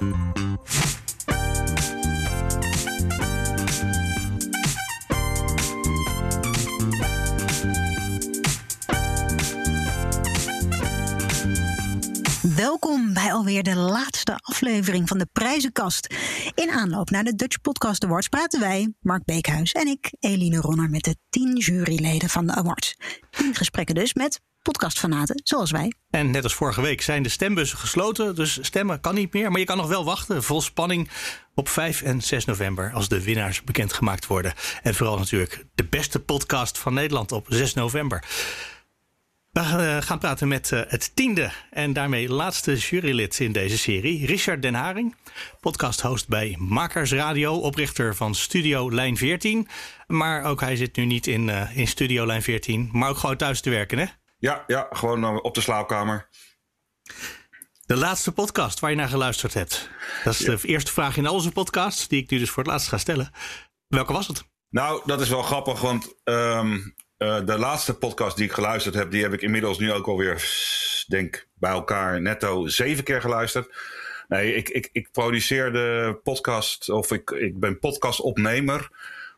Welkom bij alweer de laatste aflevering van de Prijzenkast. In aanloop naar de Dutch Podcast Awards praten wij, Mark Beekhuis en ik, Eline Ronner, met de tien juryleden van de awards. Tien gesprekken dus met podcastfanaten zoals wij. En net als vorige week zijn de stembussen gesloten, dus stemmen kan niet meer. Maar je kan nog wel wachten, vol spanning, op 5 en 6 november als de winnaars bekendgemaakt worden. En vooral natuurlijk de beste podcast van Nederland op 6 november. We eh, gaan praten met uh, het tiende en daarmee laatste jurylid in deze serie, Richard Den Haring. Podcasthost bij Makers Radio, oprichter van Studio Lijn 14. Maar ook hij zit nu niet in, uh, in Studio Lijn 14, maar ook gewoon thuis te werken, hè? Ja, ja gewoon op de slaapkamer. De laatste podcast waar je naar geluisterd hebt. Dat is ja. de eerste vraag in al onze podcasts, die ik nu dus voor het laatst ga stellen. Welke was het? Nou, dat is wel grappig, want um, uh, de laatste podcast die ik geluisterd heb, die heb ik inmiddels nu ook alweer, denk bij elkaar netto zeven keer geluisterd. Nee, ik, ik, ik produceer de podcast, of ik, ik ben podcastopnemer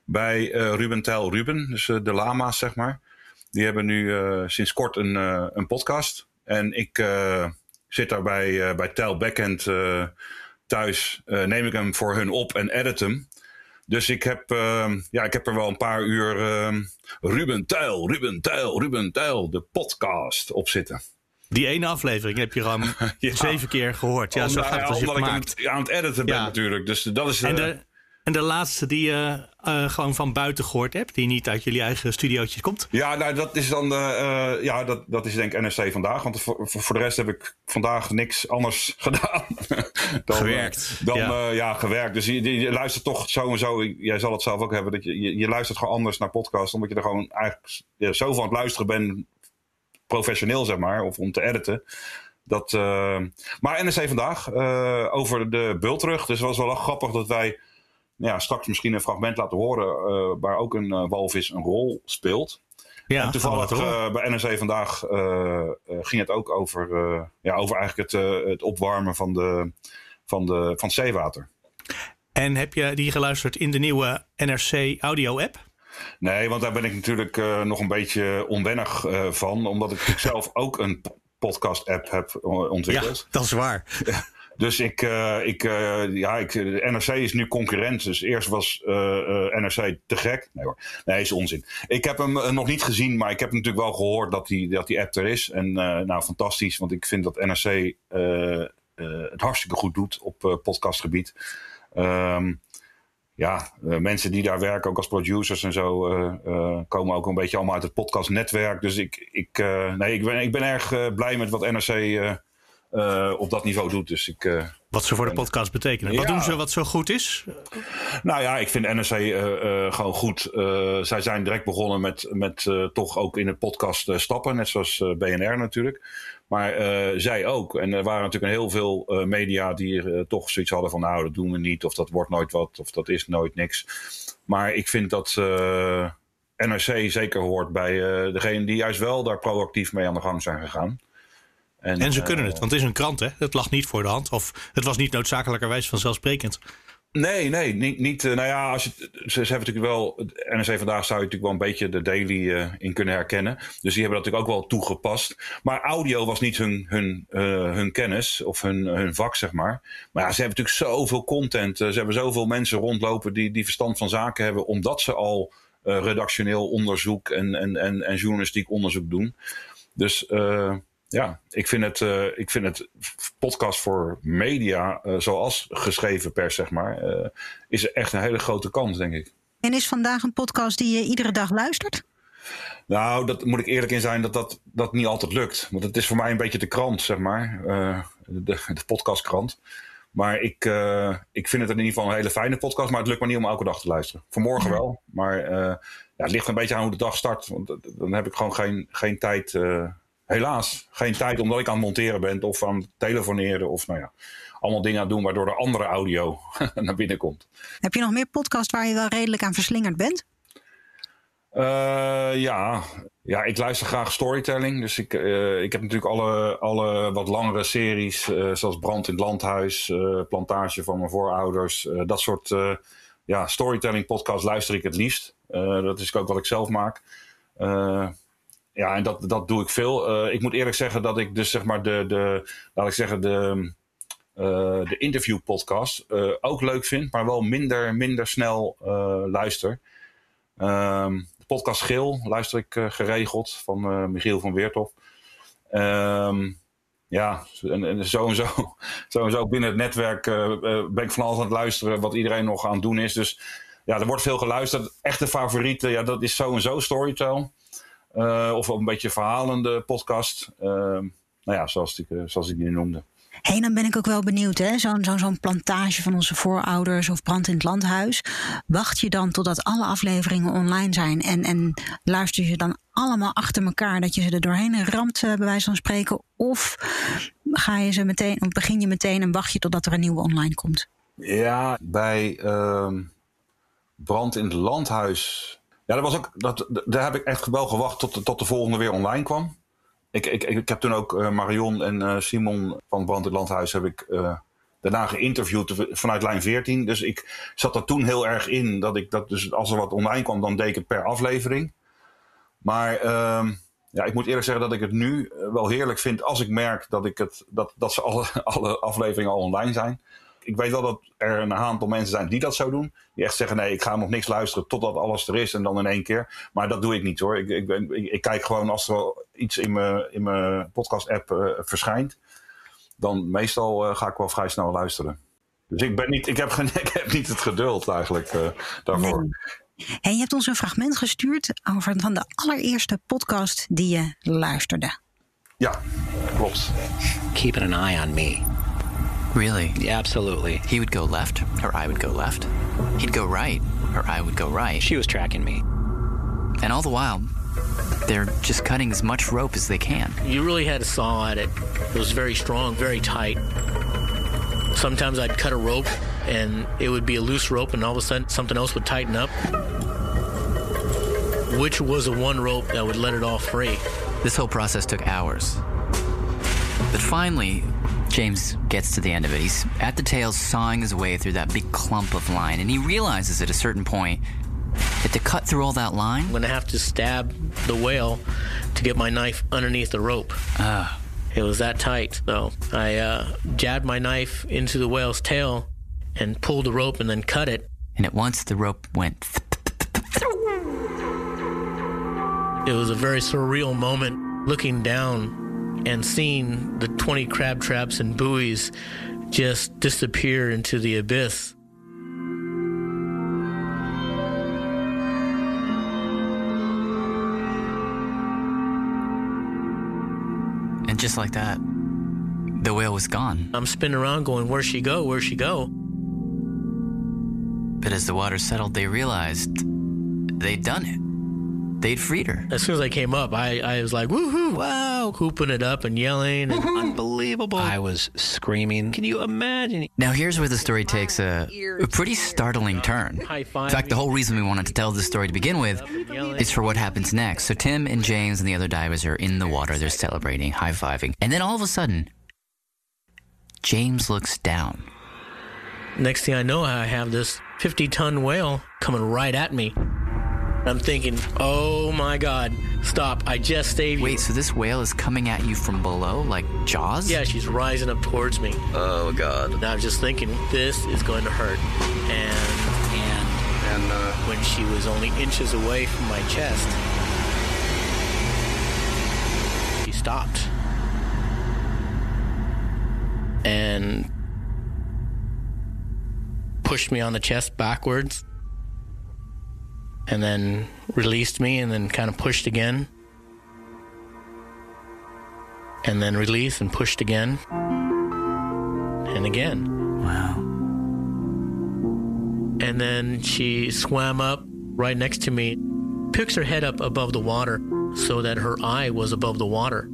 bij uh, Ruben Tel Ruben, dus uh, de Lama's zeg maar. Die hebben nu sinds kort een, een podcast. En ik zit daar bij, bij Tel Backend thuis, neem ik hem voor hun op en edit hem. Dus ik heb, uh, ja, ik heb er wel een paar uur uh, Ruben Tuil, Ruben Tuil, Ruben Tuil, de podcast op zitten. Die ene aflevering heb je gewoon ja. zeven keer gehoord. Ja, zo gaat het als je omdat ik het aan het editen ben natuurlijk. Dus dat is... En de, en de laatste die je uh, gewoon van buiten gehoord hebt, die niet uit jullie eigen studiootjes komt? Ja, nou, dat is dan, uh, ja, dat, dat is denk ik NRC vandaag. Want voor, voor de rest heb ik vandaag niks anders gedaan. dan, gewerkt. Dan, ja. Uh, ja. gewerkt. Dus je, je, luistert toch zo en zo. Jij zal het zelf ook hebben. Dat je, je, je luistert gewoon anders naar podcasts. Omdat je er gewoon eigenlijk ja, zo van het luisteren bent. Professioneel, zeg maar. Of om te editen. Dat, maar NRC vandaag over de bultrug. Dus het was wel grappig dat wij ja, straks misschien een fragment laten horen uh, waar ook een uh, walvis een rol speelt. Ja, en toevallig uh, bij NRC vandaag ging het ook over, ja, over eigenlijk het, het opwarmen van, de, van, de, van het zeewater. En heb je die geluisterd in de nieuwe NRC audio app? Nee, want daar ben ik natuurlijk nog een beetje onwennig van, omdat ik zelf ook een podcast app heb ontwikkeld. Ja, dat is waar. Dus ik, uh, ik, uh, ja, ik, NRC is nu concurrent. Dus eerst was uh, NRC te gek. Nee hoor, nee, is onzin. Ik heb hem nog niet gezien, maar ik heb natuurlijk wel gehoord dat die, dat die app er is. En nou, fantastisch, want ik vind dat NRC het hartstikke goed doet op podcastgebied. Um, ja, mensen die daar werken, ook als producers en zo, komen ook een beetje allemaal uit het podcastnetwerk. Dus ik, ik, nee, ik, ben, ik ben erg blij met wat NRC uh, op dat niveau doet. Dus ik, uh, wat ze voor de podcast betekenen. Ja. Wat doen ze wat zo goed is? Nou ja, ik vind NRC uh, gewoon goed. zij zijn direct begonnen met, met toch ook in de podcast stappen. Net zoals BNR natuurlijk. Maar zij ook. En er waren natuurlijk heel veel media die toch zoiets hadden van... nou, dat doen we niet. Of dat wordt nooit wat. Of dat is nooit niks. Maar ik vind dat... NRC zeker hoort bij degene die juist wel daar proactief mee aan de gang zijn gegaan. En, en, ze kunnen het, want het is een krant, hè? Het lag niet voor de hand. Of het was niet noodzakelijkerwijs vanzelfsprekend. Nee, nee, niet. niet nou ja, als je, ze, hebben natuurlijk wel. NRC vandaag zou je natuurlijk wel een beetje de daily uh, in kunnen herkennen. Dus die hebben dat natuurlijk ook wel toegepast. Maar audio was niet hun, hun, uh, hun kennis of hun, hun vak, zeg maar. Maar ja, ze hebben natuurlijk zoveel content. Uh, ze hebben zoveel mensen rondlopen die, die verstand van zaken hebben, omdat ze al redactioneel onderzoek en, en, en, en journalistiek onderzoek doen. Dus ja, ik vind het, uh, ik vind het podcast voor media, uh, zoals geschreven pers, zeg maar, uh, is echt een hele grote kans, denk ik. En is vandaag een podcast die je iedere dag luistert? Nou, dat moet ik eerlijk in zijn dat dat, dat niet altijd lukt. Want het is voor mij een beetje de krant, zeg maar. de, de podcastkrant. Maar ik, ik vind het in ieder geval een hele fijne podcast. Maar het lukt me niet om elke dag te luisteren. Vanmorgen wel. Maar ja, het ligt een beetje aan hoe de dag start. Want dan heb ik gewoon geen, geen tijd helaas geen tijd omdat ik aan het monteren ben of aan het telefoneren of nou ja, allemaal dingen aan doen waardoor de andere audio naar binnen komt. Heb je nog meer podcast waar je wel redelijk aan verslingerd bent? Uh, ja. ja, ik luister graag storytelling. Dus ik, uh, ik heb natuurlijk alle, alle wat langere series, uh, zoals Brand in het Landhuis, Plantage van mijn voorouders. dat soort ja, storytelling podcasts luister ik het liefst. dat is ook wat ik zelf maak. Ja, en dat, dat doe ik veel. ik moet eerlijk zeggen dat ik dus zeg maar de, de laat ik zeggen, de, de interview podcast ook leuk vind, maar wel minder, minder snel luister. Um, podcast Geel luister ik uh, geregeld van uh, Michiel van Weertop. Um, ja, en, zo en zo, zo en zo binnen het netwerk uh, ben ik van alles aan het luisteren wat iedereen nog aan het doen is. Dus ja, er wordt veel geluisterd. Echte favorieten, ja, dat is zo en zo Storytel. Of een beetje verhalende podcast. Ehm, nou ja, zoals ik, zoals ik die noemde hey, dan ben ik ook wel benieuwd, hè? Zo'n zo, zo'n plantage van onze voorouders of brand in het landhuis. Wacht je dan totdat alle afleveringen online zijn en, en luister je dan allemaal achter elkaar dat je ze er doorheen ramt, uh, bij wijze van spreken? Of ga je ze meteen, of begin je meteen en wacht je totdat er een nieuwe online komt? Ja, bij uh, brand in het landhuis. Ja, dat was ook, dat, daar heb ik echt wel gewacht tot, tot de volgende weer online kwam. Ik, ik, ik heb toen ook uh, Marion en uh, Simon van Brand het Landhuis heb ik uh, daarna geïnterviewd vanuit lijn 14. Dus ik zat er toen heel erg in dat ik dat dus als er wat online kwam, dan deed ik het per aflevering. Maar ehm, ja, ik moet eerlijk zeggen dat ik het nu wel heerlijk vind als ik merk dat, ik het, dat, dat ze alle, alle afleveringen al online zijn ik weet wel dat er een aantal mensen zijn die dat zo doen. Die echt zeggen: nee, ik ga nog niks luisteren totdat alles er is en dan in één keer. Maar dat doe ik niet hoor. Ik, ik, ben, ik, ik kijk gewoon als er iets in mijn, in mijn podcast-app uh, verschijnt. Dan meestal uh, ga ik wel vrij snel luisteren. Dus ik, ben niet, ik, heb, ik heb niet het geduld eigenlijk uh, daarvoor. Nee. En je hebt ons een fragment gestuurd over van de allereerste podcast die je luisterde. Ja, klopt. Keeping an eye on me. Really? Yeah, absolutely. He would go left, or I would go left. He'd go right, or I would go right. She was tracking me. And all the while, they're just cutting as much rope as they can. You really had a saw at it. It was very strong, very tight. Sometimes I'd cut a rope and it would be a loose rope, and all of a sudden something else would tighten up. Which was the one rope that would let it all free? This whole process took hours. But finally, James gets to the end of it. He's at the tail sawing his way through that big clump of line, and he realizes at a certain point that to cut through all that line. I'm going to have to stab the whale to get my knife underneath the rope. Ah. It was that tight. So I uh, jabbed my knife into the whale's tail and pulled the rope and then cut it. And at once the rope went. It was a very surreal moment looking down and seeing the 20 crab traps and buoys just disappear into the abyss. And just like that, the whale was gone. I'm spinning around going, Where'd she go? Where'd she go? But as the water settled, they realized they'd done it they'd freed her. As soon as I came up, I, I was like, woohoo, wow, hooping it up and yelling. And unbelievable. I was screaming. Can you imagine? Now, here's where the story takes a, a pretty startling turn. In fact, the whole reason we wanted to tell this story to begin with is for what happens next. So, Tim and James and the other divers are in the water. They're celebrating, high fiving. And then all of a sudden, James looks down. Next thing I know, I have this 50 ton whale coming right at me. I'm thinking, oh my God, stop. I just saved you. Wait, so this whale is coming at you from below, like Jaws? Yeah, she's rising up towards me. Oh God. And I was just thinking, this is going to hurt. And, and, and uh, when she was only inches away from my chest, she stopped. And pushed me on the chest backwards and then released me and then kind of pushed again. And then released and pushed again. And again. Wow. And then she swam up right next to me, picks her head up above the water so that her eye was above the water.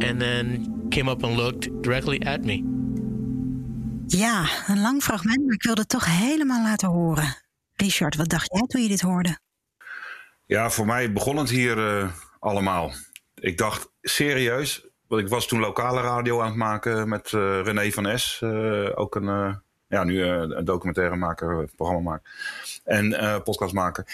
And then came up and looked directly at me. Ja, een lang fragment, maar ik wilde het toch helemaal laten horen. Richard, wat dacht jij toen je dit hoorde? Ja, voor mij begon het hier allemaal. Ik dacht serieus, want ik was toen lokale radio aan het maken met uh, René van Es. ook een, ja, nu een documentairemaker, programmamaker en podcastmaker.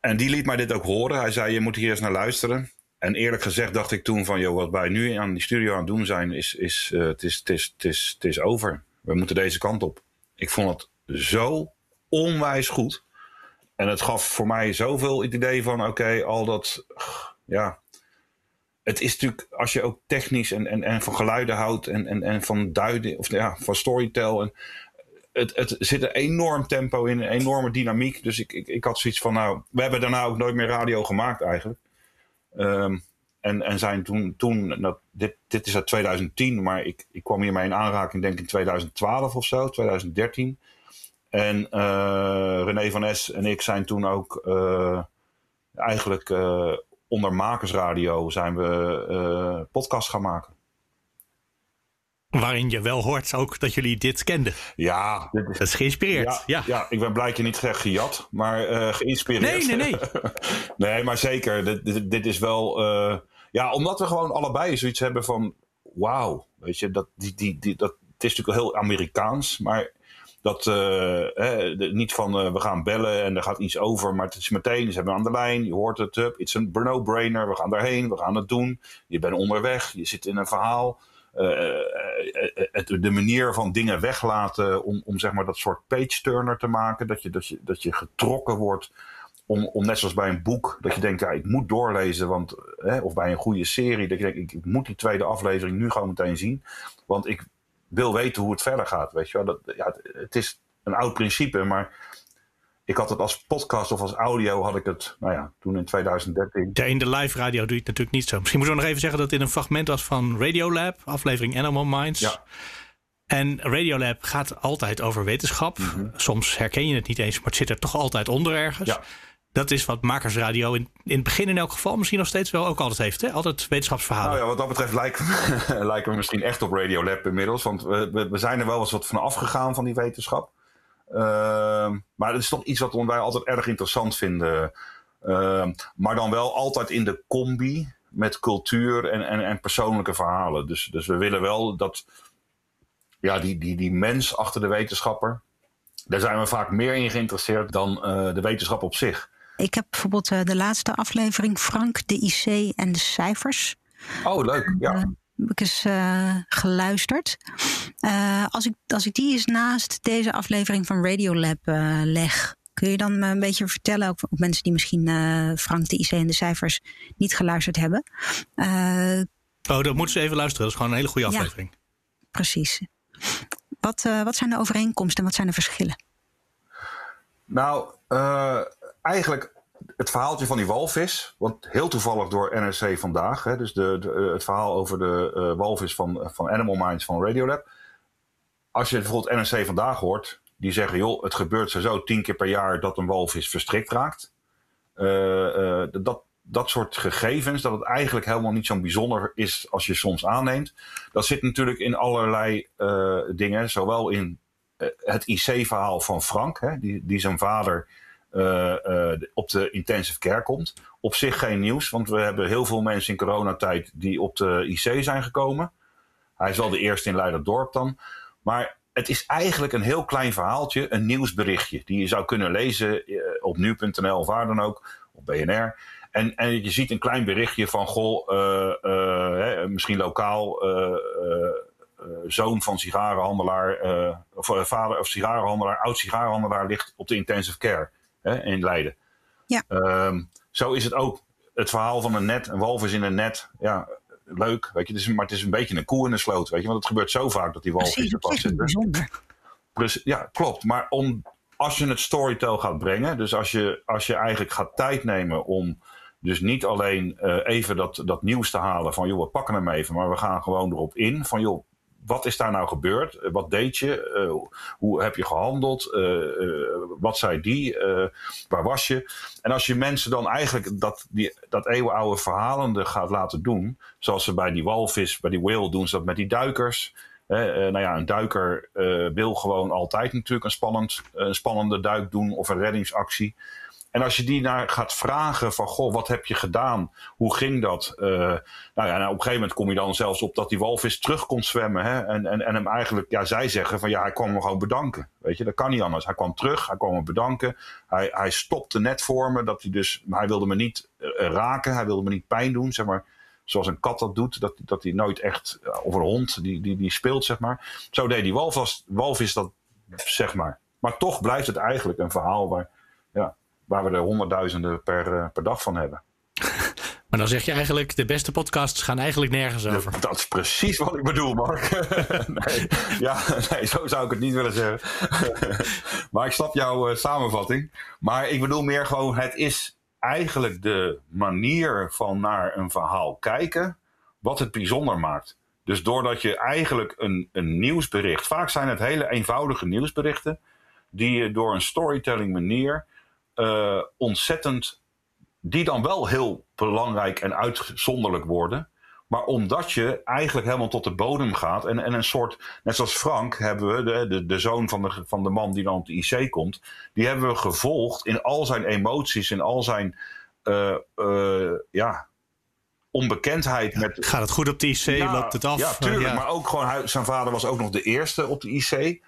En die liet mij dit ook horen. Hij zei, je moet hier eens naar luisteren. En eerlijk gezegd dacht ik toen van, joh, wat wij nu aan die studio aan het doen zijn, is, is, het, is, het, is, het is over. We moeten deze kant op. Ik vond het zo onwijs goed. En het gaf voor mij zoveel het idee van, oké, al dat, ja. Het is natuurlijk, als je ook technisch en, en, en van geluiden houdt en, en, en van duiden, of ja, van storytell. En, het, het zit een enorm tempo in, een enorme dynamiek. Dus ik, ik, ik had zoiets van, nou, we hebben daarna ook nooit meer radio gemaakt eigenlijk. Ehm, en, en zijn toen, toen dat, dit, dit is uit 2010, maar ik, ik kwam hiermee in aanraking denk ik in 2012 of zo, 2013. En uh, René van Es en ik zijn toen ook uh, eigenlijk uh, onder Makersradio zijn we podcast gaan maken. Waarin je wel hoort ook dat jullie dit kenden. Ja. Dat is geïnspireerd. Ja, ja. ik ben blijkbaar niet echt gejat, maar uh, geïnspireerd. Nee, nee, nee. nee, maar zeker. Dit, dit, dit is wel... Uh, ja, omdat we gewoon allebei zoiets hebben van... Wauw, weet je, dat, die, die, die, dat, het is natuurlijk heel Amerikaans, maar dat uh, niet van we gaan bellen en er gaat iets over, maar het is meteen, ze hebben aan de lijn, je hoort het, het is een no-brainer, we gaan daarheen, we gaan het doen. Je bent onderweg, je zit in een verhaal. Uh, de manier van dingen weglaten om, om zeg maar dat soort page-turner te maken. Dat je, dat, je, getrokken wordt om, om net zoals bij een boek, dat je denkt, ja, ik moet doorlezen. Want, of bij een goede serie, dat je denkt, ik, ik, moet die tweede aflevering nu gewoon meteen zien. Want ik wil weten hoe het verder gaat. Weet je wel? Dat, ja, het, het is een oud principe, maar ik had het als podcast of als audio had ik het, nou ja, toen in 2013. Ja, in de live radio doe je het natuurlijk niet zo. Misschien moeten we nog even zeggen dat dit een fragment was van Radiolab, aflevering Animal Minds. Ja. En Radiolab gaat altijd over wetenschap. Mhm. Soms herken je het niet eens, maar het zit er toch altijd onder ergens. Ja. Dat is wat Makersradio in, in het begin in elk geval misschien nog steeds wel ook altijd heeft. Hè? Altijd wetenschapsverhalen. Nou ja, wat dat betreft lijken, lijken we misschien echt op Radiolab inmiddels. Want we, we zijn er wel eens wat van afgegaan van die wetenschap. Ehm, maar het is toch iets wat wij altijd erg interessant vinden. Ehm, maar dan wel altijd in de combi met cultuur en, en, en persoonlijke verhalen. Dus, dus we willen wel dat ja, die, die, die mens achter de wetenschapper, daar zijn we vaak meer in geïnteresseerd dan uh, de wetenschap op zich. Ik heb bijvoorbeeld uh, de laatste aflevering, Frank, de IC en de cijfers. Oh, leuk. Ja. Uh, heb ik eens uh, geluisterd. Uh, als, ik, als ik die eens naast deze aflevering van Radiolab uh, leg, kun je dan een beetje vertellen, ook op mensen die misschien Frank de IC en de cijfers niet geluisterd hebben? oh, dat moeten ze even luisteren. Dat is gewoon een hele goede aflevering. Ja, precies. Wat, wat zijn de overeenkomsten en wat zijn de verschillen? Nou, eigenlijk het verhaaltje van die walvis, want heel toevallig door NRC vandaag, hè, dus de, de, het verhaal over de uh, walvis van, van Animal Minds van Radiolab. Als je bijvoorbeeld NRC vandaag hoort, die zeggen: joh, het gebeurt zo tien keer per jaar dat een walvis verstrikt raakt. Uh, dat, dat soort gegevens, dat het eigenlijk helemaal niet zo bijzonder is als je soms aanneemt. Dat zit natuurlijk in allerlei dingen, zowel in het IC-verhaal van Frank, hè, die, die zijn vader op de intensive care komt. Op zich geen nieuws, want we hebben heel veel mensen in coronatijd die op de IC zijn gekomen. Hij is wel de eerste in Leiderdorp dan. Maar het is eigenlijk een heel klein verhaaltje, een nieuwsberichtje, die je zou kunnen lezen uh, op nu.nl of waar dan ook, op BNR. En, en je ziet een klein berichtje van, goh, hè, misschien lokaal, zoon van sigarenhandelaar, of vader of sigarenhandelaar, oud sigarenhandelaar ligt op de intensive care hè, in Leiden. Ja. Um, zo is het ook. Het verhaal van een net, een walvis in een net. Ja, leuk. Weet je, het is, maar het is een beetje een koe in een sloot. Weet je, want het gebeurt zo vaak dat die walvis er vast zit. Bijzonder. ja, klopt. Maar om, als je het storytell gaat brengen, dus als je, als je eigenlijk gaat tijd nemen om dus niet alleen uh, even dat, dat nieuws te halen van joh, we pakken hem even, maar we gaan gewoon erop in van joh, wat is daar nou gebeurd? Eh, wat deed je? Uh, hoe heb je gehandeld? Uh, wat zei die? waar was je? En als je mensen dan eigenlijk dat, die, dat eeuwenoude verhalende gaat laten doen, zoals ze bij die walvis, bij die whale doen ze dat met die duikers. nou ja, een duiker wil gewoon altijd natuurlijk een, spannend, een spannende duik doen of een reddingsactie. En als je die naar gaat vragen van, goh, wat heb je gedaan? Hoe ging dat? Uh, nou ja, op een gegeven moment kom je dan zelfs op dat die walvis terug kon zwemmen. Hè? En, en, en hem eigenlijk, ja, zij zeggen van, ja, hij kwam me gewoon bedanken. Weet je, dat kan niet anders. Hij kwam terug, hij kwam me bedanken. Hij, hij stopte net voor me, dat hij dus, hij wilde me niet uh, raken, hij wilde me niet pijn doen, zeg maar zoals een kat dat doet, dat, dat hij nooit echt, of een hond, die, die, die speelt, zeg maar. Zo deed die walvis, walvis dat, zeg maar. Maar toch blijft het eigenlijk een verhaal waar, ja, waar we er honderdduizenden per, uh, per dag van hebben. Maar dan zeg je eigenlijk, de beste podcasts gaan eigenlijk nergens over. Dat is precies wat ik bedoel, Mark. nee, ja, nee, zo zou ik het niet willen zeggen. maar ik snap jouw uh, samenvatting. Maar ik bedoel meer gewoon, het is eigenlijk de manier van naar een verhaal kijken wat het bijzonder maakt. Dus doordat je eigenlijk een, een nieuwsbericht, vaak zijn het hele eenvoudige nieuwsberichten, die je door een storytelling manier uh, ontzettend, die dan wel heel belangrijk en uitzonderlijk worden. Maar omdat je eigenlijk helemaal tot de bodem gaat en, en een soort, net zoals Frank hebben we, de, de, de zoon van de, van de man die dan op de IC komt, die hebben we gevolgd in al zijn emoties, in al zijn, uh, uh, ja, onbekendheid. Met, Gaat het goed op de IC? Ja, loopt het af? Ja, tuurlijk. Ja. Maar ook gewoon, zijn vader was ook nog de eerste op de IC.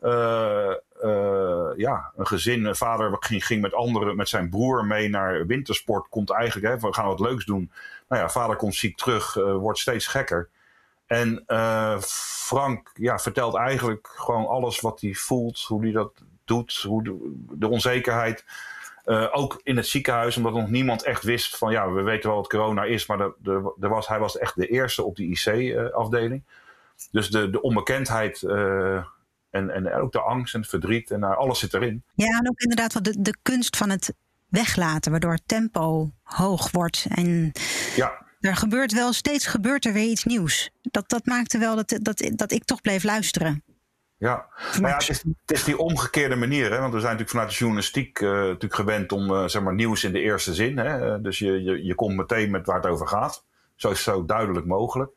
Uh, uh, ja, een gezin, een vader ging, ging, met anderen, met zijn broer mee naar wintersport. Komt eigenlijk, hè, we gaan wat leuks doen. Nou ja, vader komt ziek terug, uh, wordt steeds gekker. En uh, Frank ja, vertelt eigenlijk gewoon alles wat hij voelt, hoe hij dat doet, hoe de, onzekerheid. ook in het ziekenhuis, omdat nog niemand echt wist van ja, we weten wel wat corona is, maar de, de was, hij was echt de eerste op die IC-afdeling. dus de, de onbekendheid en, en ook de angst en het verdriet en uh, alles zit erin. Ja, en ook inderdaad wat de, de kunst van het weglaten, waardoor het tempo hoog wordt. En ja. er gebeurt wel steeds gebeurt er weer iets nieuws. Dat, dat maakte wel dat, dat, dat ik toch bleef luisteren. Ja, maar ja het, is, het is die omgekeerde manier. Hè? Want we zijn natuurlijk vanuit de journalistiek uh, natuurlijk gewend om uh, zeg maar nieuws in de eerste zin. Hè? Dus je, je, je komt meteen met waar het over gaat. Zo, zo duidelijk mogelijk.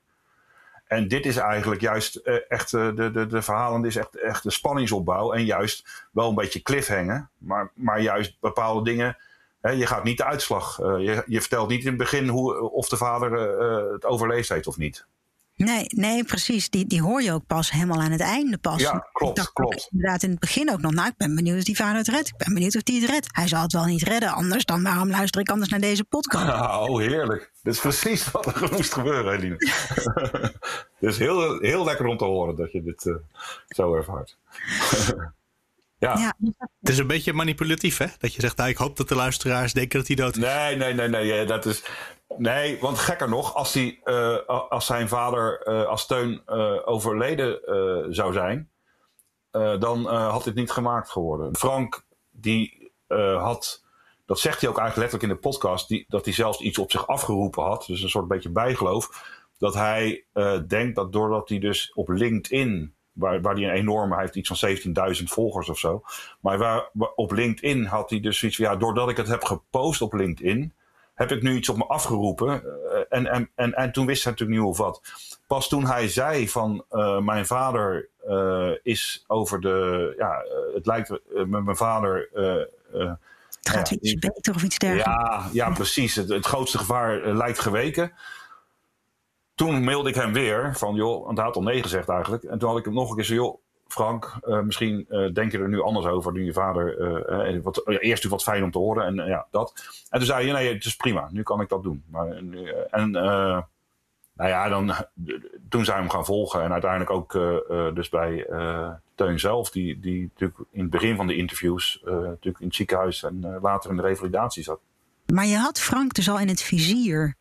En dit is eigenlijk juist uh, echt uh, de, de, de verhalen, is echt, echt de spanningsopbouw. En juist wel een beetje cliffhangen, maar, maar juist bepaalde dingen. Hè, je gaat niet de uitslag. Uh, je, je vertelt niet in het begin hoe, of de vader het overleefd heeft of niet. Nee, nee, precies. Die, die hoor je ook pas helemaal aan het einde pas. Ja, klopt, klopt. Inderdaad, in het begin ook nog. Nou, ik ben benieuwd of die vader het redt. Ik ben benieuwd of die het redt. Hij zal het wel niet redden, anders dan waarom luister ik anders naar deze podcast? Oh, heerlijk. Dat is precies wat er moest gebeuren, Eline. Het is heel, heel lekker om te horen dat je dit uh, zo ervaart. Ja. ja. Het is een beetje manipulatief, hè? Dat je zegt, nou, ik hoop dat de luisteraars denken dat hij dood is. Nee, nee, nee, nee. Dat is, nee, want gekker nog, als, die, uh, als zijn vader uh, als steun uh, overleden zou zijn, dan had dit niet gemaakt geworden. Frank, die had, dat zegt hij ook eigenlijk letterlijk in de podcast, die, dat hij zelfs iets op zich afgeroepen had. Dus een soort beetje bijgeloof. Dat hij denkt dat doordat hij dus op LinkedIn waar, waar hij een enorme, hij heeft iets van 17.000 volgers of zo. Maar waar, op LinkedIn had hij dus zoiets van, ja, doordat ik het heb gepost op LinkedIn, heb ik nu iets op me afgeroepen. Uh, en, en, en, en toen wist hij natuurlijk niet hoe of wat. Pas toen hij zei van, uh, mijn vader uh, is over de, ja, het lijkt met mijn vader... het gaat ja, iets beter of iets dergelijks. Ja, ja precies. Het, het grootste gevaar lijkt geweken toen mailde ik hem weer van, joh, want hij had al nee gezegd eigenlijk. En toen had ik hem nog een keer zo, joh, Frank, uh, misschien uh, denk je er nu anders over nu je vader. Uh, wat, eerst natuurlijk wat fijn om te horen en ja, dat. En toen zei je, nee, het is prima, nu kan ik dat doen. Maar, en nou ja, dan, toen zijn we hem gaan volgen. En uiteindelijk ook dus bij Teun zelf, die, die natuurlijk in het begin van de interviews natuurlijk in het ziekenhuis en later in de revalidatie zat. Maar je had Frank dus al in het vizier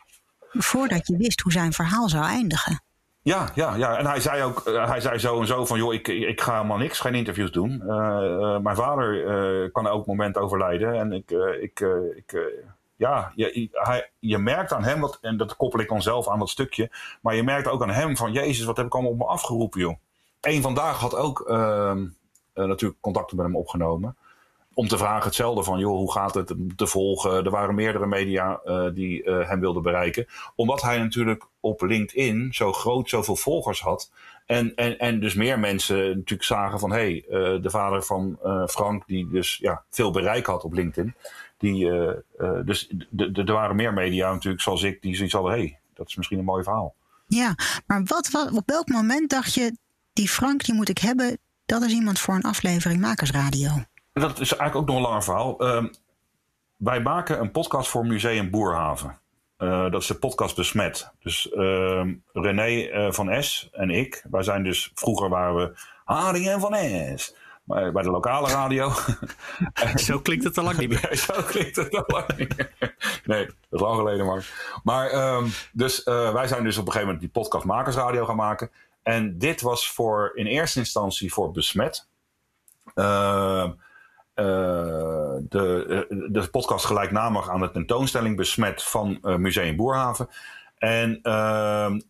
voordat je wist hoe zijn verhaal zou eindigen. Ja, ja, ja. En hij zei ook, uh, hij zei zo en zo van, joh, ik, ik ga helemaal niks, geen interviews doen. Uh, uh, mijn vader kan elk moment overlijden. En ik, ik, ik ja, je, hij, je merkt aan hem, wat, en dat koppel ik dan zelf aan dat stukje. Maar je merkt ook aan hem van, jezus, wat heb ik allemaal op me afgeroepen, joh. Eén vandaag had ook ehm, natuurlijk contacten met hem opgenomen om te vragen hetzelfde van, joh, hoe gaat het te volgen? Er waren meerdere media die hem wilden bereiken. Omdat hij natuurlijk op LinkedIn zo groot zoveel volgers had. En, en, en dus meer mensen natuurlijk zagen van, hé, hey, de vader van Frank, die dus ja, veel bereik had op LinkedIn. Die, dus er waren meer media natuurlijk, zoals ik, die zoiets hadden, hé, hey, dat is misschien een mooi verhaal. Ja, maar wat, wat, op welk moment dacht je, die Frank die moet ik hebben, dat is iemand voor een aflevering Makersradio? Dat is eigenlijk ook nog een langer verhaal. Uh, wij maken een podcast voor Museum Boerhaven. Uh, dat is de podcast Besmet. Dus uh, René uh, van S en ik, wij zijn dus, vroeger waren we Haring en van S. Maar bij de lokale radio. Zo klinkt het al lang niet meer. Zo klinkt het al lang niet meer. Nee, dat is lang geleden maar. Maar um, dus wij zijn dus op een gegeven moment die podcast Makersradio gaan maken. En dit was voor in eerste instantie voor Besmet. Uh, de, de podcast gelijknamig aan de tentoonstelling Besmet van Museum Boerhaven. En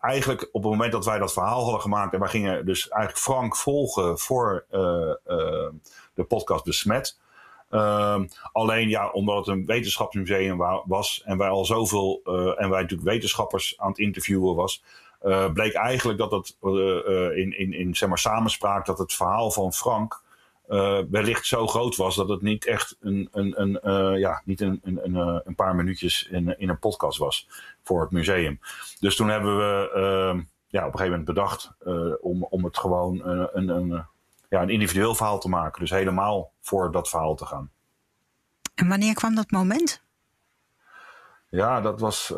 eigenlijk op het moment dat wij dat verhaal hadden gemaakt, en wij gingen dus eigenlijk Frank volgen voor de podcast Besmet. Uh, alleen ja, omdat het een wetenschapsmuseum was en wij al zoveel, en wij natuurlijk wetenschappers aan het interviewen was, bleek eigenlijk dat het in, in, in zeg maar, samenspraak dat het verhaal van Frank uh, wellicht zo groot was dat het niet echt een, een, een, uh, ja, niet een, een, een, een, paar minuutjes in, in een podcast was voor het museum. Dus toen hebben we uh, ja, op een gegeven moment bedacht om, om het gewoon een, een, ja, een individueel verhaal te maken. Dus helemaal voor dat verhaal te gaan. En wanneer kwam dat moment? Ja, dat was.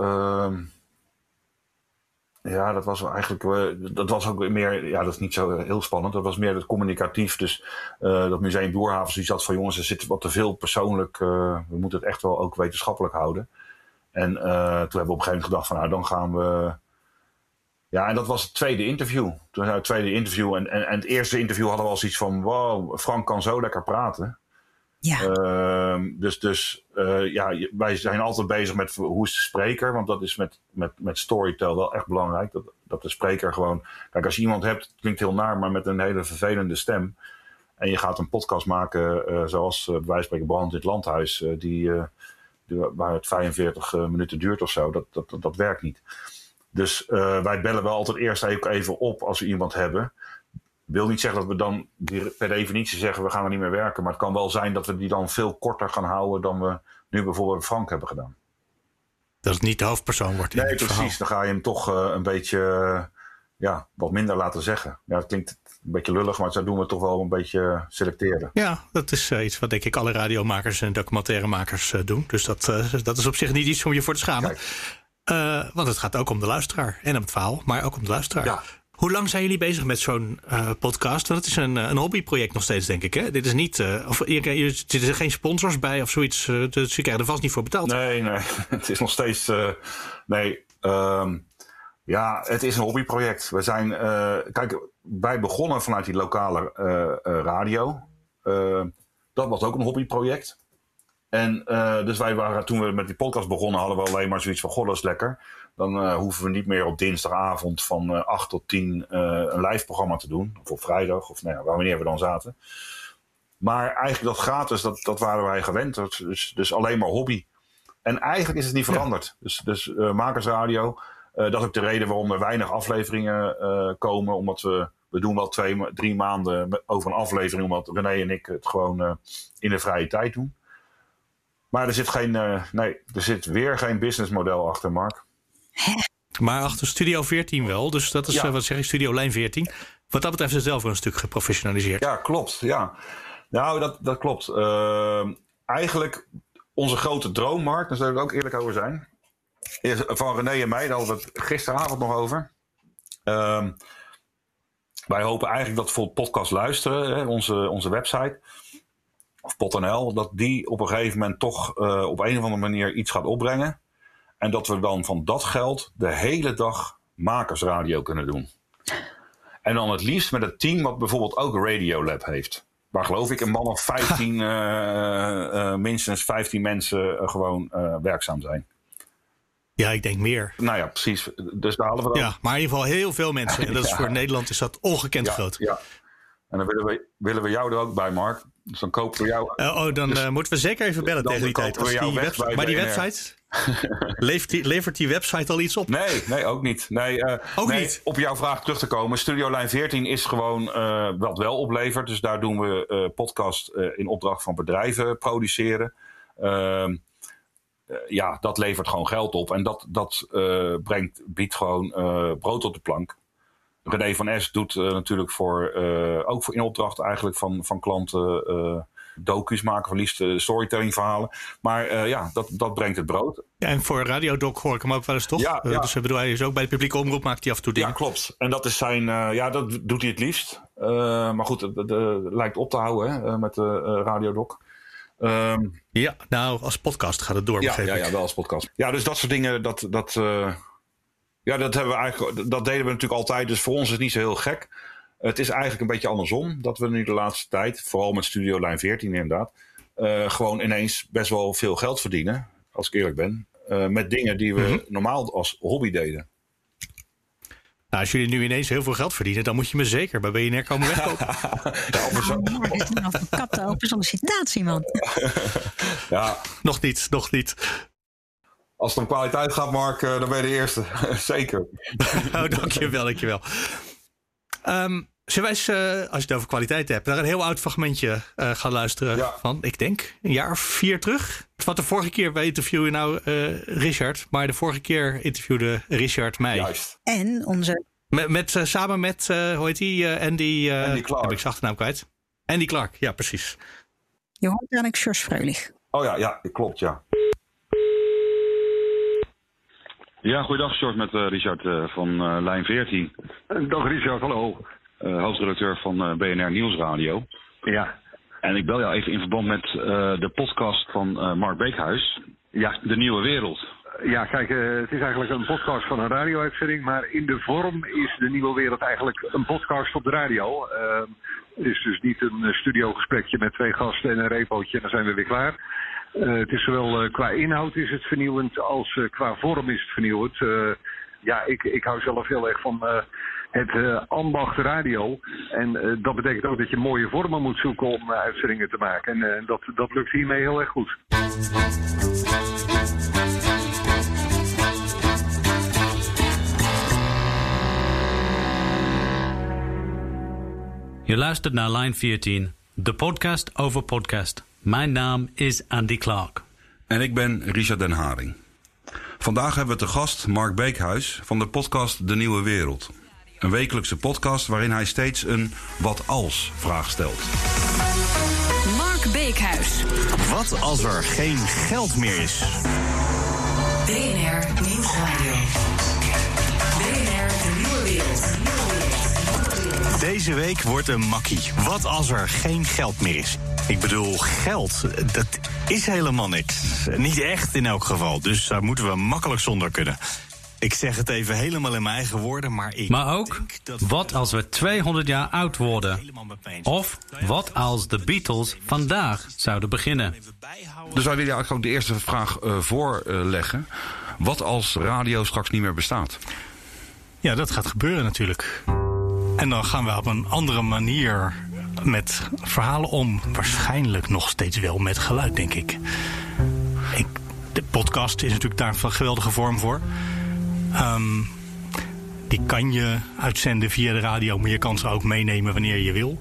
Ja, dat was eigenlijk. Uh, dat was ook meer. Ja, dat is niet zo heel spannend. Dat was meer het communicatief. Dus uh, dat Museum Boerhaven zoiets had van jongens, er zit wat te veel persoonlijk. We moeten het echt wel ook wetenschappelijk houden. En toen hebben we op een gegeven moment gedacht van nou, dan gaan we. Ja, en dat was het tweede interview. Toen het tweede interview. En, en, en het eerste interview hadden we al zoiets van: wow, Frank kan zo lekker praten. Ja. Uh, dus dus uh, ja, wij zijn altijd bezig met hoe is de spreker. Want dat is met, met, met storytell wel echt belangrijk. Dat, dat de spreker gewoon. Kijk, als je iemand hebt, klinkt heel naar, maar met een hele vervelende stem. En je gaat een podcast maken, uh, zoals uh, bij wijze spreken Brand in het Landhuis, die, die, waar het 45 minuten duurt of zo. Dat, dat, dat, dat werkt niet. Dus wij bellen wel altijd eerst even op als we iemand hebben wil niet zeggen dat we dan per definitie zeggen we gaan er niet meer werken. Maar het kan wel zijn dat we die dan veel korter gaan houden dan we nu bijvoorbeeld Frank hebben gedaan. Dat het niet de hoofdpersoon wordt. In nee, precies. Dan ga je hem toch uh, een beetje uh, ja, wat minder laten zeggen. Ja, dat klinkt een beetje lullig, maar zo doen we toch wel een beetje selecteren. Ja, dat is uh, iets wat denk ik alle radiomakers en documentairemakers doen. Dus dat, dat is op zich niet iets om je voor te schamen. want het gaat ook om de luisteraar en om het verhaal, maar ook om de luisteraar. Ja. Hoe lang zijn jullie bezig met zo'n uh, podcast? Want het is een, een hobbyproject nog steeds, denk ik. Hè? Dit is niet. Uh, of, er zitten geen sponsors bij of zoiets. Uh, dus je krijgt er vast niet voor betaald. Nee, nee. Het is nog steeds. nee. Um, ja, het is een hobbyproject. We zijn. kijk, wij begonnen vanuit die lokale radio. dat was ook een hobbyproject. En dus wij waren, toen we met die podcast begonnen, hadden we alleen maar zoiets van: God, dat is lekker. Dan uh, hoeven we niet meer op dinsdagavond van uh, eh, 8 tot 10 uh, eh, een live programma te doen. Of op vrijdag, of nou ja, wanneer we dan zaten. Maar eigenlijk dat gratis, dat, dat waren wij gewend. Dus, dus alleen maar hobby. En eigenlijk is het niet veranderd. Dus, dus Makersradio, dat is ook de reden waarom er weinig afleveringen komen. Omdat we, we doen wel twee, drie maanden over een aflevering. Omdat René en ik het gewoon in de vrije tijd doen. Maar er zit geen, nee, er zit weer geen businessmodel achter, Mark. Maar achter Studio 14 wel. Dus dat is, ja. Eh, wat zeg ik, Studio Lijn 14. Wat dat betreft is het zelf een stuk geprofessionaliseerd. Ja, klopt. Ja. Nou, dat, dat klopt. Uh, eigenlijk onze grote droommarkt, daar zullen we ook eerlijk over zijn. Is van René en mij, daar hadden we het gisteravond nog over. Uh, wij hopen eigenlijk dat voor podcast luisteren, hè, onze, onze website of PotNL, dat die op een gegeven moment toch uh, op een of andere manier iets gaat opbrengen. En dat we dan van dat geld de hele dag makersradio kunnen doen. En dan het liefst met het team wat bijvoorbeeld ook Radiolab heeft. Waar geloof ik een man of 15, uh, uh, minstens 15 mensen uh, gewoon eh, werkzaam zijn. Ja, ik denk meer. Nou ja, precies. Dus daar halen we dan... Ja, maar in ieder geval heel veel mensen. En dat is voor Nederland is dat ongekend ja, groot. Ja. En dan willen we, willen we jou er ook bij, Mark. Dus dan kopen we jou... oh, dan dus, moeten we zeker even bellen tegen die tijd. Die maar die website... levert, die, levert die website al iets op? Nee, nee ook niet. Nee, ook nee, niet. Op jouw vraag terug te komen. Studio Lijn 14 is gewoon wat wel oplevert. Dus daar doen we podcast in opdracht van bedrijven produceren. Ehm, ja, dat levert gewoon geld op. En dat, dat brengt, biedt gewoon brood op de plank. René van S doet natuurlijk voor, ook voor in opdracht eigenlijk van, van klanten docu's maken, van liefst storytelling verhalen. Maar ja, dat, dat brengt het brood. Ja, en voor Radiodoc hoor ik hem ook wel eens toch? Ja, ja. Dus bedoel, hij is ook bij de publieke omroep, maakt hij af en toe dingen. Ja, klopt. En dat is zijn, ja, dat doet hij het liefst. maar goed, het, lijkt op te houden hè, met Radiodoc. Um, ja, nou, als podcast gaat het door. Ja, ja, ja, wel als podcast. Ja, dus dat soort dingen, dat, dat, ja, dat, hebben we eigenlijk, dat deden we natuurlijk altijd. Dus voor ons is het niet zo heel gek. Het is eigenlijk een beetje andersom. Dat we nu de laatste tijd, vooral met Studio Lijn 14 inderdaad, uh, gewoon ineens best wel veel geld verdienen. Als ik eerlijk ben. Uh, met dingen die we mm -hmm. normaal als hobby deden. Nou, als jullie nu ineens heel veel geld verdienen, dan moet je me zeker bij BNR komen wegkopen. ja, of zo. Oh, een advocaat open sollicitatie, man. ja. Nog niet, nog niet. Als het om kwaliteit gaat, Mark, dan ben je de eerste. zeker. oh, dankjewel, dankjewel. Um, Zullen wij eens, uh, als je het over kwaliteit hebt, naar een heel oud fragmentje uh, gaan luisteren ja. van, ik denk, een jaar of vier terug? Wat de vorige keer, wij interviewen nou uh, Richard, maar de vorige keer interviewde Richard mij. Juist. En onze... Met, met samen met, hoe heet die, Andy... Andy Clark. Heb ik zijn achternaam kwijt. Andy Clark, ja precies. Johan Janik Sjors Freulich. Oh ja, ja, klopt, ja. Ja, goeiedag, Sjors met Richard van Lijn 14. Dag Richard, hallo. Hoofdredacteur van BNR Nieuwsradio. Ja. En ik bel jou even in verband met de podcast van Mark Beekhuis. Ja. De Nieuwe Wereld. Ja, kijk, het is eigenlijk een podcast van een radio-uitzending. Maar in de vorm is de Nieuwe Wereld eigenlijk een podcast op de radio. het is dus niet een studiogesprekje met twee gasten en een repootje en dan zijn we weer klaar. Het is zowel qua inhoud is het vernieuwend als qua vorm is het vernieuwend. ja, ik, ik hou zelf heel erg van het ambacht radio. En dat betekent ook dat je mooie vormen moet zoeken om uitzendingen te maken. En dat, dat lukt hiermee heel erg goed. Je luistert naar Line 14, de podcast over podcast. Mijn naam is Andy Clark. En ik ben Richard Den Haring. Vandaag hebben we te gast Mark Beekhuis van de podcast De Nieuwe Wereld. Een wekelijkse podcast waarin hij steeds een wat als vraag stelt. Mark Beekhuis. Wat als er geen geld meer is? BNR Nieuwsradio. BNR De Nieuwe Wereld. Deze week wordt een makkie. Wat als er geen geld meer is? Ik bedoel, geld, dat is helemaal niks. Niet echt in elk geval. Dus daar moeten we makkelijk zonder kunnen. Ik zeg het even helemaal in mijn eigen woorden, maar ik. Maar ook, wat als we 200 jaar oud worden? Of wat als de Beatles vandaag zouden beginnen? Dus wij willen eigenlijk ook de eerste vraag uh, voorleggen. wat als radio straks niet meer bestaat? Ja, dat gaat gebeuren natuurlijk. En dan gaan we op een andere manier met verhalen om. Waarschijnlijk nog steeds wel met geluid, denk ik. ik de podcast is natuurlijk daar een geweldige vorm voor. Um, die kan je uitzenden via de radio, maar je kan ze ook meenemen wanneer je wil.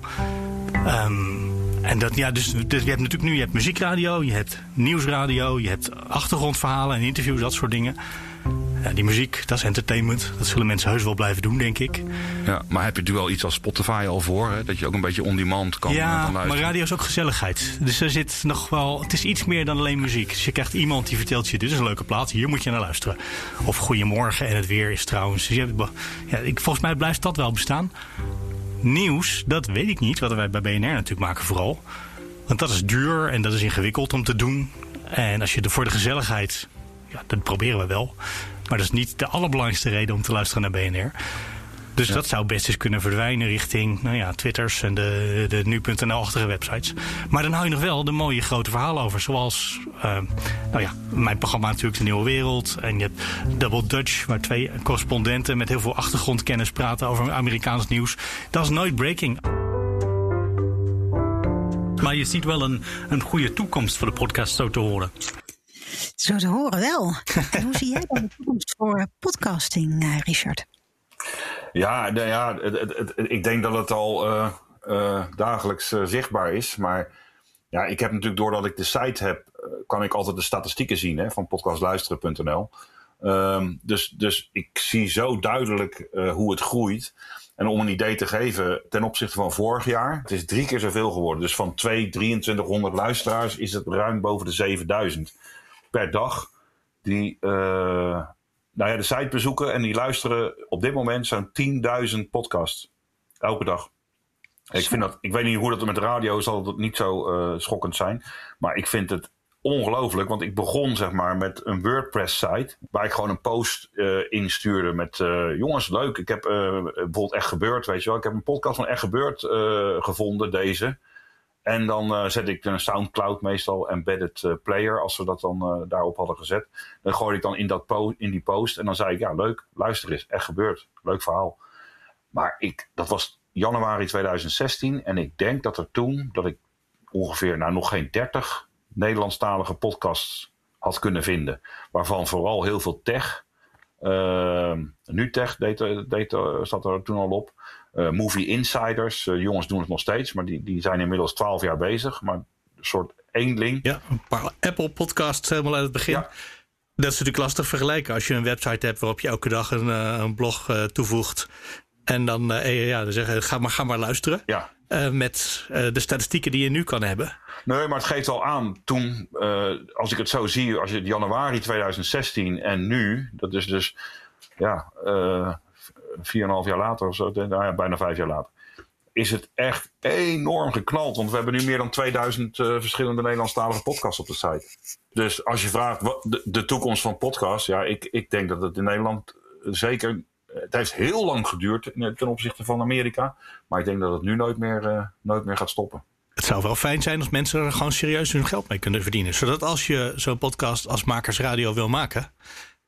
Um, en dat, ja, dus, dus je hebt natuurlijk nu je hebt muziekradio, je hebt nieuwsradio, je hebt achtergrondverhalen en interviews, dat soort dingen. Ja, die muziek, dat is entertainment. Dat zullen mensen heus wel blijven doen, denk ik. Ja, maar heb je nu iets als Spotify al voor? Hè? Dat je ook een beetje on-demand kan, ja, kan maar radio is ook gezelligheid. Dus er zit nog wel... Het is iets meer dan alleen muziek. Dus je krijgt iemand die vertelt je... dit is een leuke plaat, hier moet je naar luisteren. Of goedemorgen en het weer is trouwens... Dus je hebt, ja, ik, volgens mij blijft dat wel bestaan. Nieuws, dat weet ik niet. Wat wij bij BNR natuurlijk maken vooral. Want dat is duur en dat is ingewikkeld om te doen. En als je er voor de gezelligheid... Ja, dat proberen we wel. Maar dat is niet de allerbelangrijkste reden om te luisteren naar BNR. Dus ja. dat zou best eens kunnen verdwijnen richting nou ja, Twitters en de, de nu.nl-achtige websites. Maar dan hou je nog wel de mooie grote verhalen over. Zoals uh, nou ja, mijn programma natuurlijk De Nieuwe Wereld. En je hebt Double Dutch, waar twee correspondenten met heel veel achtergrondkennis praten over Amerikaans nieuws. Dat is nooit breaking. Maar je ziet wel een, een goede toekomst voor de podcast, zo te horen. Zo te horen wel. En hoe zie jij dan de toekomst voor podcasting, uh, Richard? Ja, nou ja het, het, het, ik denk dat het al uh, uh, dagelijks zichtbaar is. Maar ja, ik heb natuurlijk, doordat ik de site heb, kan ik altijd de statistieken zien hè, van podcastluisteren.nl. Um, dus, dus ik zie zo duidelijk hoe het groeit. En om een idee te geven, ten opzichte van vorig jaar, het is drie keer zoveel geworden. Dus van 2, 2300 luisteraars is het ruim boven de 7000 per dag. Die uh, nou ja, de site bezoeken en die luisteren op dit moment zo'n 10.000 podcasts. Elke dag. Ik, vind dat, ik weet niet hoe dat met radio zal het niet zo uh, schokkend zijn. Maar ik vind het ongelooflijk. Want ik begon zeg maar met een WordPress-site. Waar ik gewoon een post uh, instuurde met... Jongens, leuk. Ik heb bijvoorbeeld Echt Gebeurd, weet je wel. Ik heb een podcast van Echt Gebeurd gevonden, deze. En dan zet ik een Soundcloud meestal embedded player. Als we dat dan daarop hadden gezet. Dan gooi ik dan in, dat in die post. En dan zei ik, ja leuk, luister eens. Echt Gebeurd. Leuk verhaal. Maar ik, dat was januari 2016. En ik denk dat er toen, dat ik ongeveer, nou nog geen 30 Nederlandstalige podcasts had kunnen vinden. Waarvan vooral heel veel tech. Uh, NuTech deed, deed, zat er toen al op. Uh, Movie Insiders, uh, jongens doen het nog steeds, maar die, die zijn inmiddels twaalf jaar bezig. Maar een soort eenling. Ja, een paar Apple podcasts helemaal uit het begin. Ja. Dat is natuurlijk lastig vergelijken als je een website hebt waarop je elke dag een, een blog toevoegt. En dan, ja, dan zeggen ga maar, ga maar luisteren. Ja. met de statistieken die je nu kan hebben. Nee, maar het geeft al aan toen, uh, als ik het zo zie, als je januari 2016 en nu, dat is dus ja, 4,5 jaar later of zo, nou ja, bijna vijf jaar later, is het echt enorm geknald. Want we hebben nu meer dan 2000 uh, verschillende Nederlandstalige podcasts op de site. Dus als je vraagt wat de, toekomst van podcasts, ja, ik, ik denk dat het in Nederland zeker. Het heeft heel lang geduurd ten opzichte van Amerika. Maar ik denk dat het nu nooit meer, nooit meer gaat stoppen het zou wel fijn zijn als mensen er gewoon serieus hun geld mee kunnen verdienen. Zodat als je zo'n podcast als Makersradio wil maken, eh,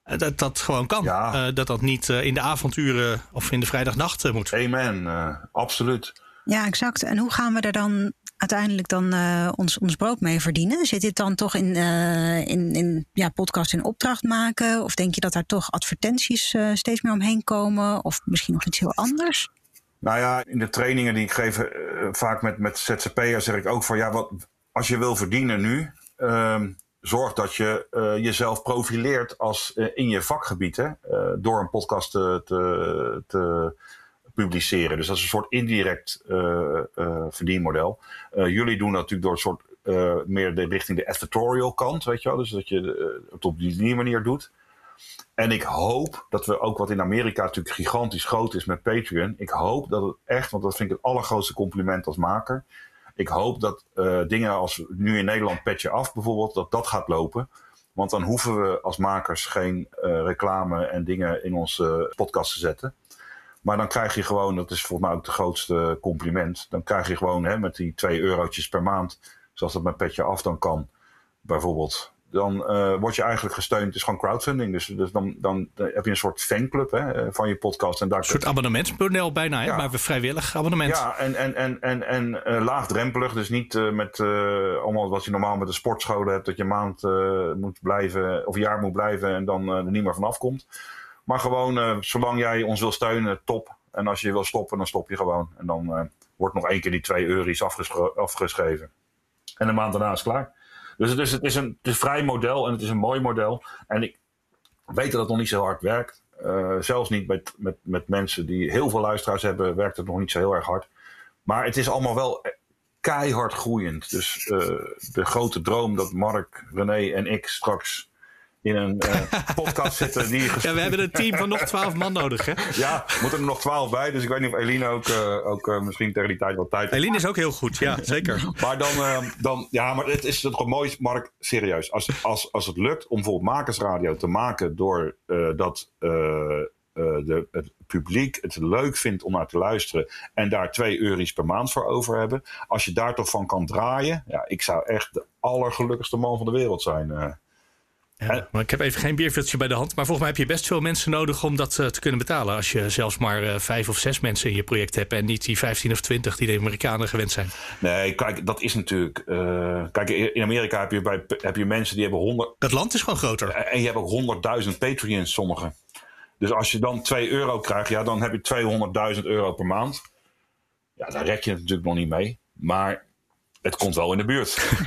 dat dat gewoon kan. Ja. Uh, dat dat niet uh, in de avonturen of in de vrijdagnacht moet. Amen, absoluut. Ja, exact. En hoe gaan we er dan uiteindelijk dan ons, ons brood mee verdienen? Zit dit dan toch in, in, in ja, podcast in opdracht maken? Of denk je dat daar toch advertenties steeds meer omheen komen? Of misschien nog iets heel anders? Nou ja, in de trainingen die ik geef, uh, vaak met, met ZZP'ers, zeg ik ook van ja, wat, als je wil verdienen nu, uh, zorg dat je uh, jezelf profileert als uh, in je vakgebied, hè, door een podcast te, te, te, publiceren. Dus dat is een soort indirect verdienmodel. jullie doen dat natuurlijk door een soort meer de, richting de editorial kant, weet je wel. Dus dat je het op die manier doet. En ik hoop dat we ook wat in Amerika natuurlijk gigantisch groot is met Patreon. Ik hoop dat het echt, want dat vind ik het allergrootste compliment als maker. Ik hoop dat uh, dingen als nu in Nederland Petje Af bijvoorbeeld, dat dat gaat lopen. Want dan hoeven we als makers geen uh, reclame en dingen in onze podcast te zetten. Maar dan krijg je gewoon, dat is volgens mij ook het grootste compliment. Dan krijg je gewoon hè, met die 2 eurotjes per maand, zoals dat met Petje Af dan kan, bijvoorbeeld dan uh, word je eigenlijk gesteund. Het is gewoon crowdfunding. Dus, dus dan, dan, heb je een soort fanclub hè, eh, van je podcast. En daar een soort abonnementsmodel bijna, hè? Ja. maar vrijwillig abonnement. Ja, en, en, en, en, en uh, laagdrempelig. Dus niet uh, met allemaal wat je normaal met de sportscholen hebt. Dat je een maand moet blijven, of jaar moet blijven en dan er niet meer vanaf komt. Maar gewoon, zolang jij ons wil steunen, top. En als je wil stoppen, dan stop je gewoon. En dan wordt nog één keer die twee euro's afgeschreven. En een maand daarna is klaar. Dus, het, is een, het is vrij model en het is een mooi model. En ik weet dat het nog niet zo hard werkt. Uh, zelfs niet met, met, met mensen die heel veel luisteraars hebben, werkt het nog niet zo heel erg hard. Maar het is allemaal wel keihard groeiend. Dus uh, de grote droom dat Mark, René en ik straks in een uh, podcast zitten. Die ja, we hebben een team van nog twaalf man nodig, hè? Ja, moeten er nog twaalf bij. Dus ik weet niet of Eline ook, uh, ook uh, misschien tegen die tijd wat tijd heeft. Eline is ook heel goed, ja, zeker. maar dan, dan, ja, maar het is toch mooi, Mark, serieus. Als, als, als het lukt om bijvoorbeeld makersradio te maken door dat de, het publiek het leuk vindt om naar te luisteren en daar twee euro's per maand voor over hebben. Als je daar toch van kan draaien, ja, ik zou echt de allergelukkigste man van de wereld zijn. Ja, maar ik heb even geen bierviltje bij de hand. Maar volgens mij heb je best veel mensen nodig om dat uh, te kunnen betalen. Als je zelfs maar uh, vijf of zes mensen in je project hebt. En niet die 15 of 20 die de Amerikanen gewend zijn. Nee, kijk, dat is natuurlijk. Uh, kijk, in Amerika heb je, bij, heb je mensen die hebben 100. Dat land is gewoon groter. En je hebt ook 100.000 Patreons, sommigen. Dus als je dan 2 euro krijgt, ja, dan heb je 200.000 euro per maand. Ja, daar red je het natuurlijk nog niet mee. Maar het komt wel in de buurt.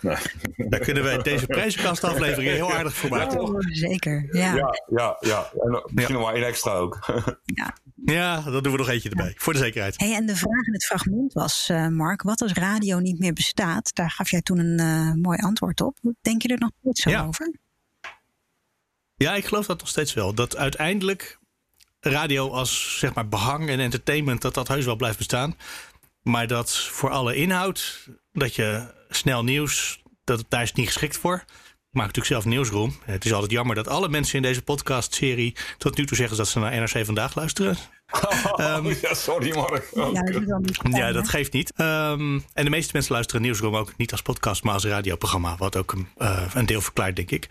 nee. Daar kunnen we deze prijzenkastaflevering heel aardig voor maken. Oh, zeker, ja. Ja, ja, ja. En misschien ja. nog maar één extra ook. ja. ja, dan doen we nog eentje erbij, voor de zekerheid. Hey, en de vraag in het fragment was, uh, Mark, wat als radio niet meer bestaat? Daar gaf jij toen een uh, mooi antwoord op. Denk je er nog steeds zo ja. over? Ja, ik geloof dat nog steeds wel. Dat uiteindelijk radio als zeg maar behang en entertainment, dat dat heus wel blijft bestaan. Maar dat voor alle inhoud, dat je snel nieuws, dat daar is niet geschikt voor. Ik maak natuurlijk zelf nieuwsroom. Het is altijd jammer dat alle mensen in deze podcastserie tot nu toe zeggen dat ze naar NRC vandaag luisteren. Oh, um, ja, sorry Mark. Oh, ja, dat, niet ja, dat geeft niet. Um, en de meeste mensen luisteren Nieuwsroom ook niet als podcast, maar als radioprogramma. Wat ook een, uh, een deel verklaart, denk ik.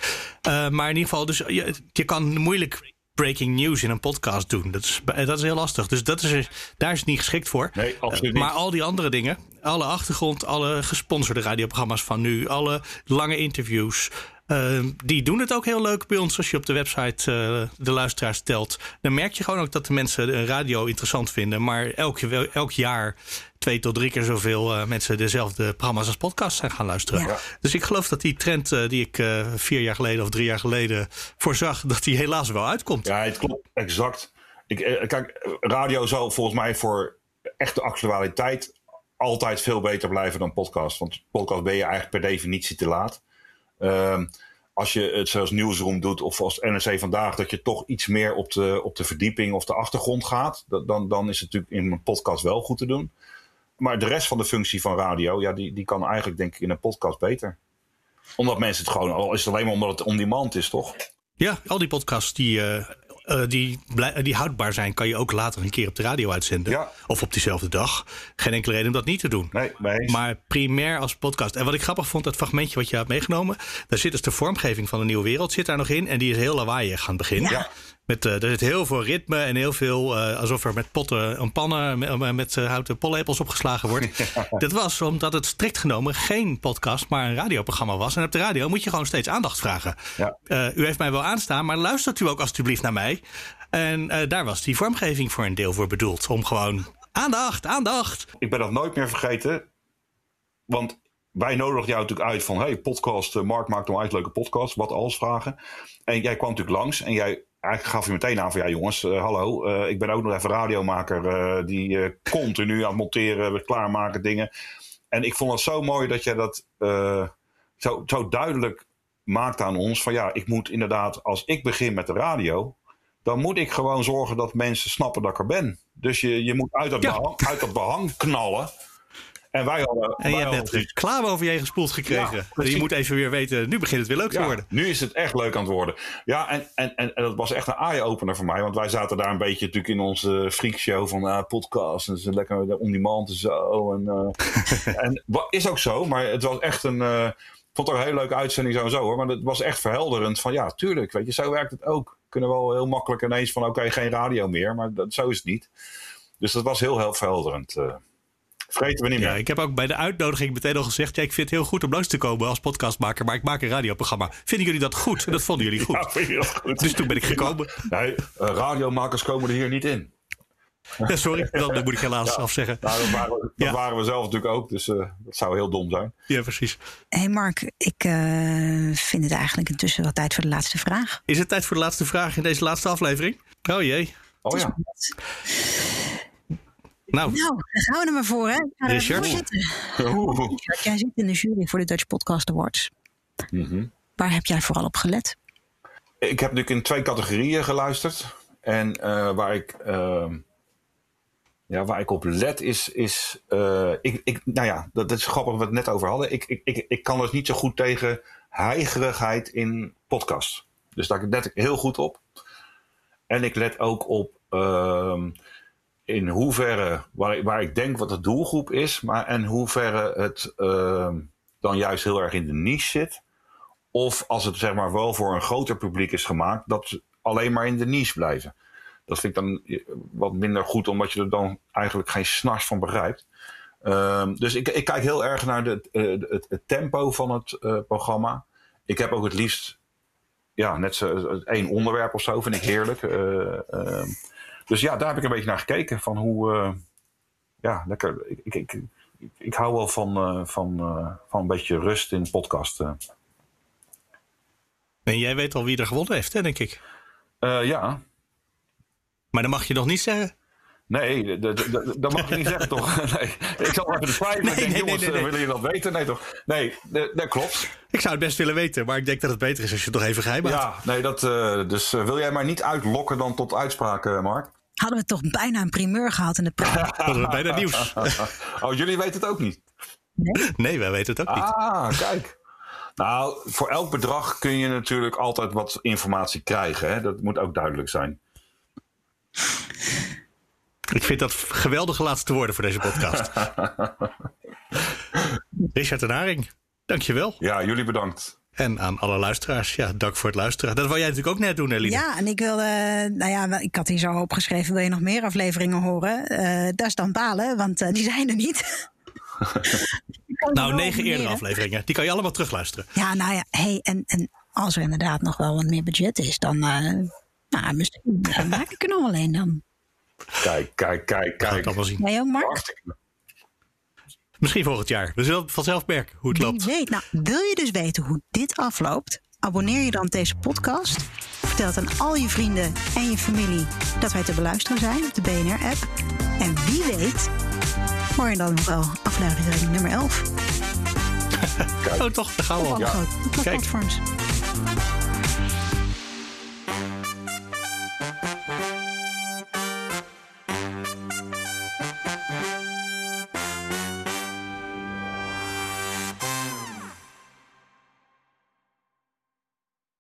Uh, maar in ieder geval, dus je, je kan moeilijk breaking news in een podcast doen. Dat is, dat is heel lastig. Dus dat is, daar is het niet geschikt voor. Nee, absoluut uh, maar al die andere dingen, alle achtergrond, alle gesponsorde radioprogramma's van nu, alle lange interviews. Uh, die doen het ook heel leuk bij ons. Als je op de website uh, de luisteraars telt, dan merk je gewoon ook dat de mensen de radio interessant vinden. Maar elk, elk jaar twee tot drie keer zoveel uh, mensen dezelfde programma's als podcast zijn gaan luisteren. Ja. Dus ik geloof dat die trend uh, die ik uh, vier jaar geleden of drie jaar geleden voorzag, dat die helaas wel uitkomt. Ja, het klopt exact. Ik, kijk, radio zal volgens mij voor echte actualiteit altijd veel beter blijven dan podcast. Want podcast ben je eigenlijk per definitie te laat. Ehm, als je het zoals Nieuwsroom doet of als NRC Vandaag, dat je toch iets meer op de, op de verdieping of de achtergrond gaat, dan, dan is het natuurlijk in een podcast wel goed te doen. Maar de rest van de functie van radio, ja, die, die kan eigenlijk denk ik in een podcast beter. Omdat mensen het gewoon, al is het alleen maar omdat het on demand is, toch? Ja, al die podcasts die, uh, uh, die, die houdbaar zijn, kan je ook later een keer op de radio uitzenden. Ja. Of op diezelfde dag. Geen enkele reden om dat niet te doen. Nee, nee. Maar primair als podcast. En wat ik grappig vond, dat fragmentje wat je had meegenomen. Daar zit dus de vormgeving van de nieuwe wereld zit daar nog in. En die is heel lawaaiig aan het begin. Ja. Met, uh, er zit heel veel ritme en heel veel uh, alsof er met potten een pannen met, met uh, houten pollepels opgeslagen wordt. Ja. Dat was omdat het strikt genomen geen podcast, maar een radioprogramma was. En op de radio moet je gewoon steeds aandacht vragen. Ja. u heeft mij wel aanstaan, maar luistert u ook alstublieft naar mij. En daar was die vormgeving voor een deel voor bedoeld. Om gewoon aandacht, aandacht. Ik ben dat nooit meer vergeten. Want wij nodigden jou natuurlijk uit van... hey, podcast, Mark maakt een leuke podcast. Wat als vragen. En jij kwam natuurlijk langs en jij eigenlijk gaf je meteen aan van ja jongens, uh, hallo, uh, ik ben ook nog even radiomaker uh, die continu aan het monteren, klaarmaken dingen. En ik vond het zo mooi dat jij dat zo, zo duidelijk maakt aan ons van ja, ik moet inderdaad, als ik begin met de radio, dan moet ik gewoon zorgen dat mensen snappen dat ik er ben. Dus je, je moet uit dat, ja. behang, uit dat behang knallen. En wij hadden. En je hebt net reclame over je heen gespoeld gekregen. Ja, dus je moet even weer weten, nu begint het weer leuk te ja, worden. Nu is het echt leuk aan het worden. Ja, en, en, en, en dat was echt een eye-opener voor mij. Want wij zaten daar een beetje natuurlijk in onze freakshow van uh, podcast. En ze lekker on-demand en zo. En, uh, en is ook zo, maar het was echt een. Uh, vond het een hele leuke uitzending sowieso hoor. Maar het was echt verhelderend van ja, tuurlijk, weet je, zo werkt het ook. Kunnen wel heel makkelijk ineens van oké, okay, geen radio meer. Maar dat, zo is het niet. Dus dat was heel, heel verhelderend. Vergeten we niet meer. Ja, ik heb ook bij de uitnodiging meteen al gezegd... Ja, ik vind het heel goed om langs te komen als podcastmaker... maar ik maak een radioprogramma. Vinden jullie dat goed? En dat vonden jullie goed. Ja, vind je dat goed? Dus toen ben ik gekomen. Nee, uh, radiomakers komen er hier niet in. Ja, sorry, dat moet ik helaas ja, afzeggen. Nou, dat, waren we, dat ja. waren we zelf natuurlijk ook, dus uh, dat zou heel dom zijn. Ja, precies. Hé hey Mark, ik uh, vind het eigenlijk intussen wel tijd voor de laatste vraag. Is het tijd voor de laatste vraag in deze laatste aflevering? Oh jee. Oh ja. Nou, nou, daar gaan we er maar voor, hè? Ga er Richard. voor zitten. Richard, jij zit in de jury voor de Dutch Podcast Awards. Mm -hmm. Waar heb jij vooral op gelet? Ik heb natuurlijk in twee categorieën geluisterd. En uh, waar, ik, uh, ja, waar ik op let is. is uh, ik, ik, nou ja, dat, dat is grappig wat we het net over hadden. Ik, ik, ik, ik kan dus niet zo goed tegen heigerigheid in podcast. Dus daar let ik heel goed op. En ik let ook op ehm, in hoeverre, waar, waar ik denk wat de doelgroep is, maar in hoeverre het uh, dan juist heel erg in de niche zit. Of als het zeg maar wel voor een groter publiek is gemaakt, dat alleen maar in de niche blijven. Dat vind ik dan wat minder goed, omdat je er dan eigenlijk geen snars van begrijpt. Ehm, dus ik, ik, kijk heel erg naar de, eh, het, tempo van het uh, programma. Ik heb ook het liefst ja, net zo, één onderwerp of zo, vind ik heerlijk. Uh, dus ja, daar heb ik een beetje naar gekeken. Van hoe, ja, lekker. Ik, ik, ik, ik, hou wel van, van, van een beetje rust in podcasten. En jij weet al wie er gewonnen heeft, hè, denk ik? ja. Maar dan mag je nog niet zeggen. Nee, dat mag je niet zeggen, toch? Nee. Ik zal even de schrijven. Nee, nee, jongens, nee, nee, willen jullie dat weten? Nee, toch? Nee, dat klopt. Ik zou het best willen weten, maar ik denk dat het beter is als je het nog even geheim houdt. Ja, nee, dat, uh, dus uh, wil jij maar niet uitlokken dan tot uitspraak, uh, Mark? Hadden we toch bijna een primeur gehad in de prijs? Hadden we bijna nieuws. oh, jullie weten het ook niet? Nee, nee wij weten het ook niet. Ah, kijk. Nou, voor elk bedrag kun je natuurlijk altijd wat informatie krijgen. Hè? Dat moet ook duidelijk zijn. Ik vind dat geweldige laatste woorden voor deze podcast. Richard en Haring, dankjewel. Ja, jullie bedankt. En aan alle luisteraars, ja, dank voor het luisteren. Dat wou jij natuurlijk ook net doen, Eline. Ja, en ik wilde, nou ja, ik had hier zo opgeschreven, wil je nog meer afleveringen horen? Uh, dat is dan balen, want uh, die zijn er niet. nou, negen eerdere afleveringen, die kan je allemaal terugluisteren. Ja, nou ja, hey, en, en als er inderdaad nog wel wat meer budget is, dan, uh, nou, misschien dan maak ik er nog alleen dan. Kijk, kijk, kijk, kijk. Dat wel zien. Nee, ook Mark? Misschien volgend jaar. We zullen vanzelf merken hoe het Wie loopt. Weet. Nou, wil je dus weten hoe dit afloopt? Abonneer je dan op deze podcast. Vertel het aan al je vrienden en je familie dat wij te beluisteren zijn op de BNR-app. En wie weet, hoor je dan nog wel aflevering nummer 11. oh, toch? Daar gaan we al. Ja. Kijk. platforms.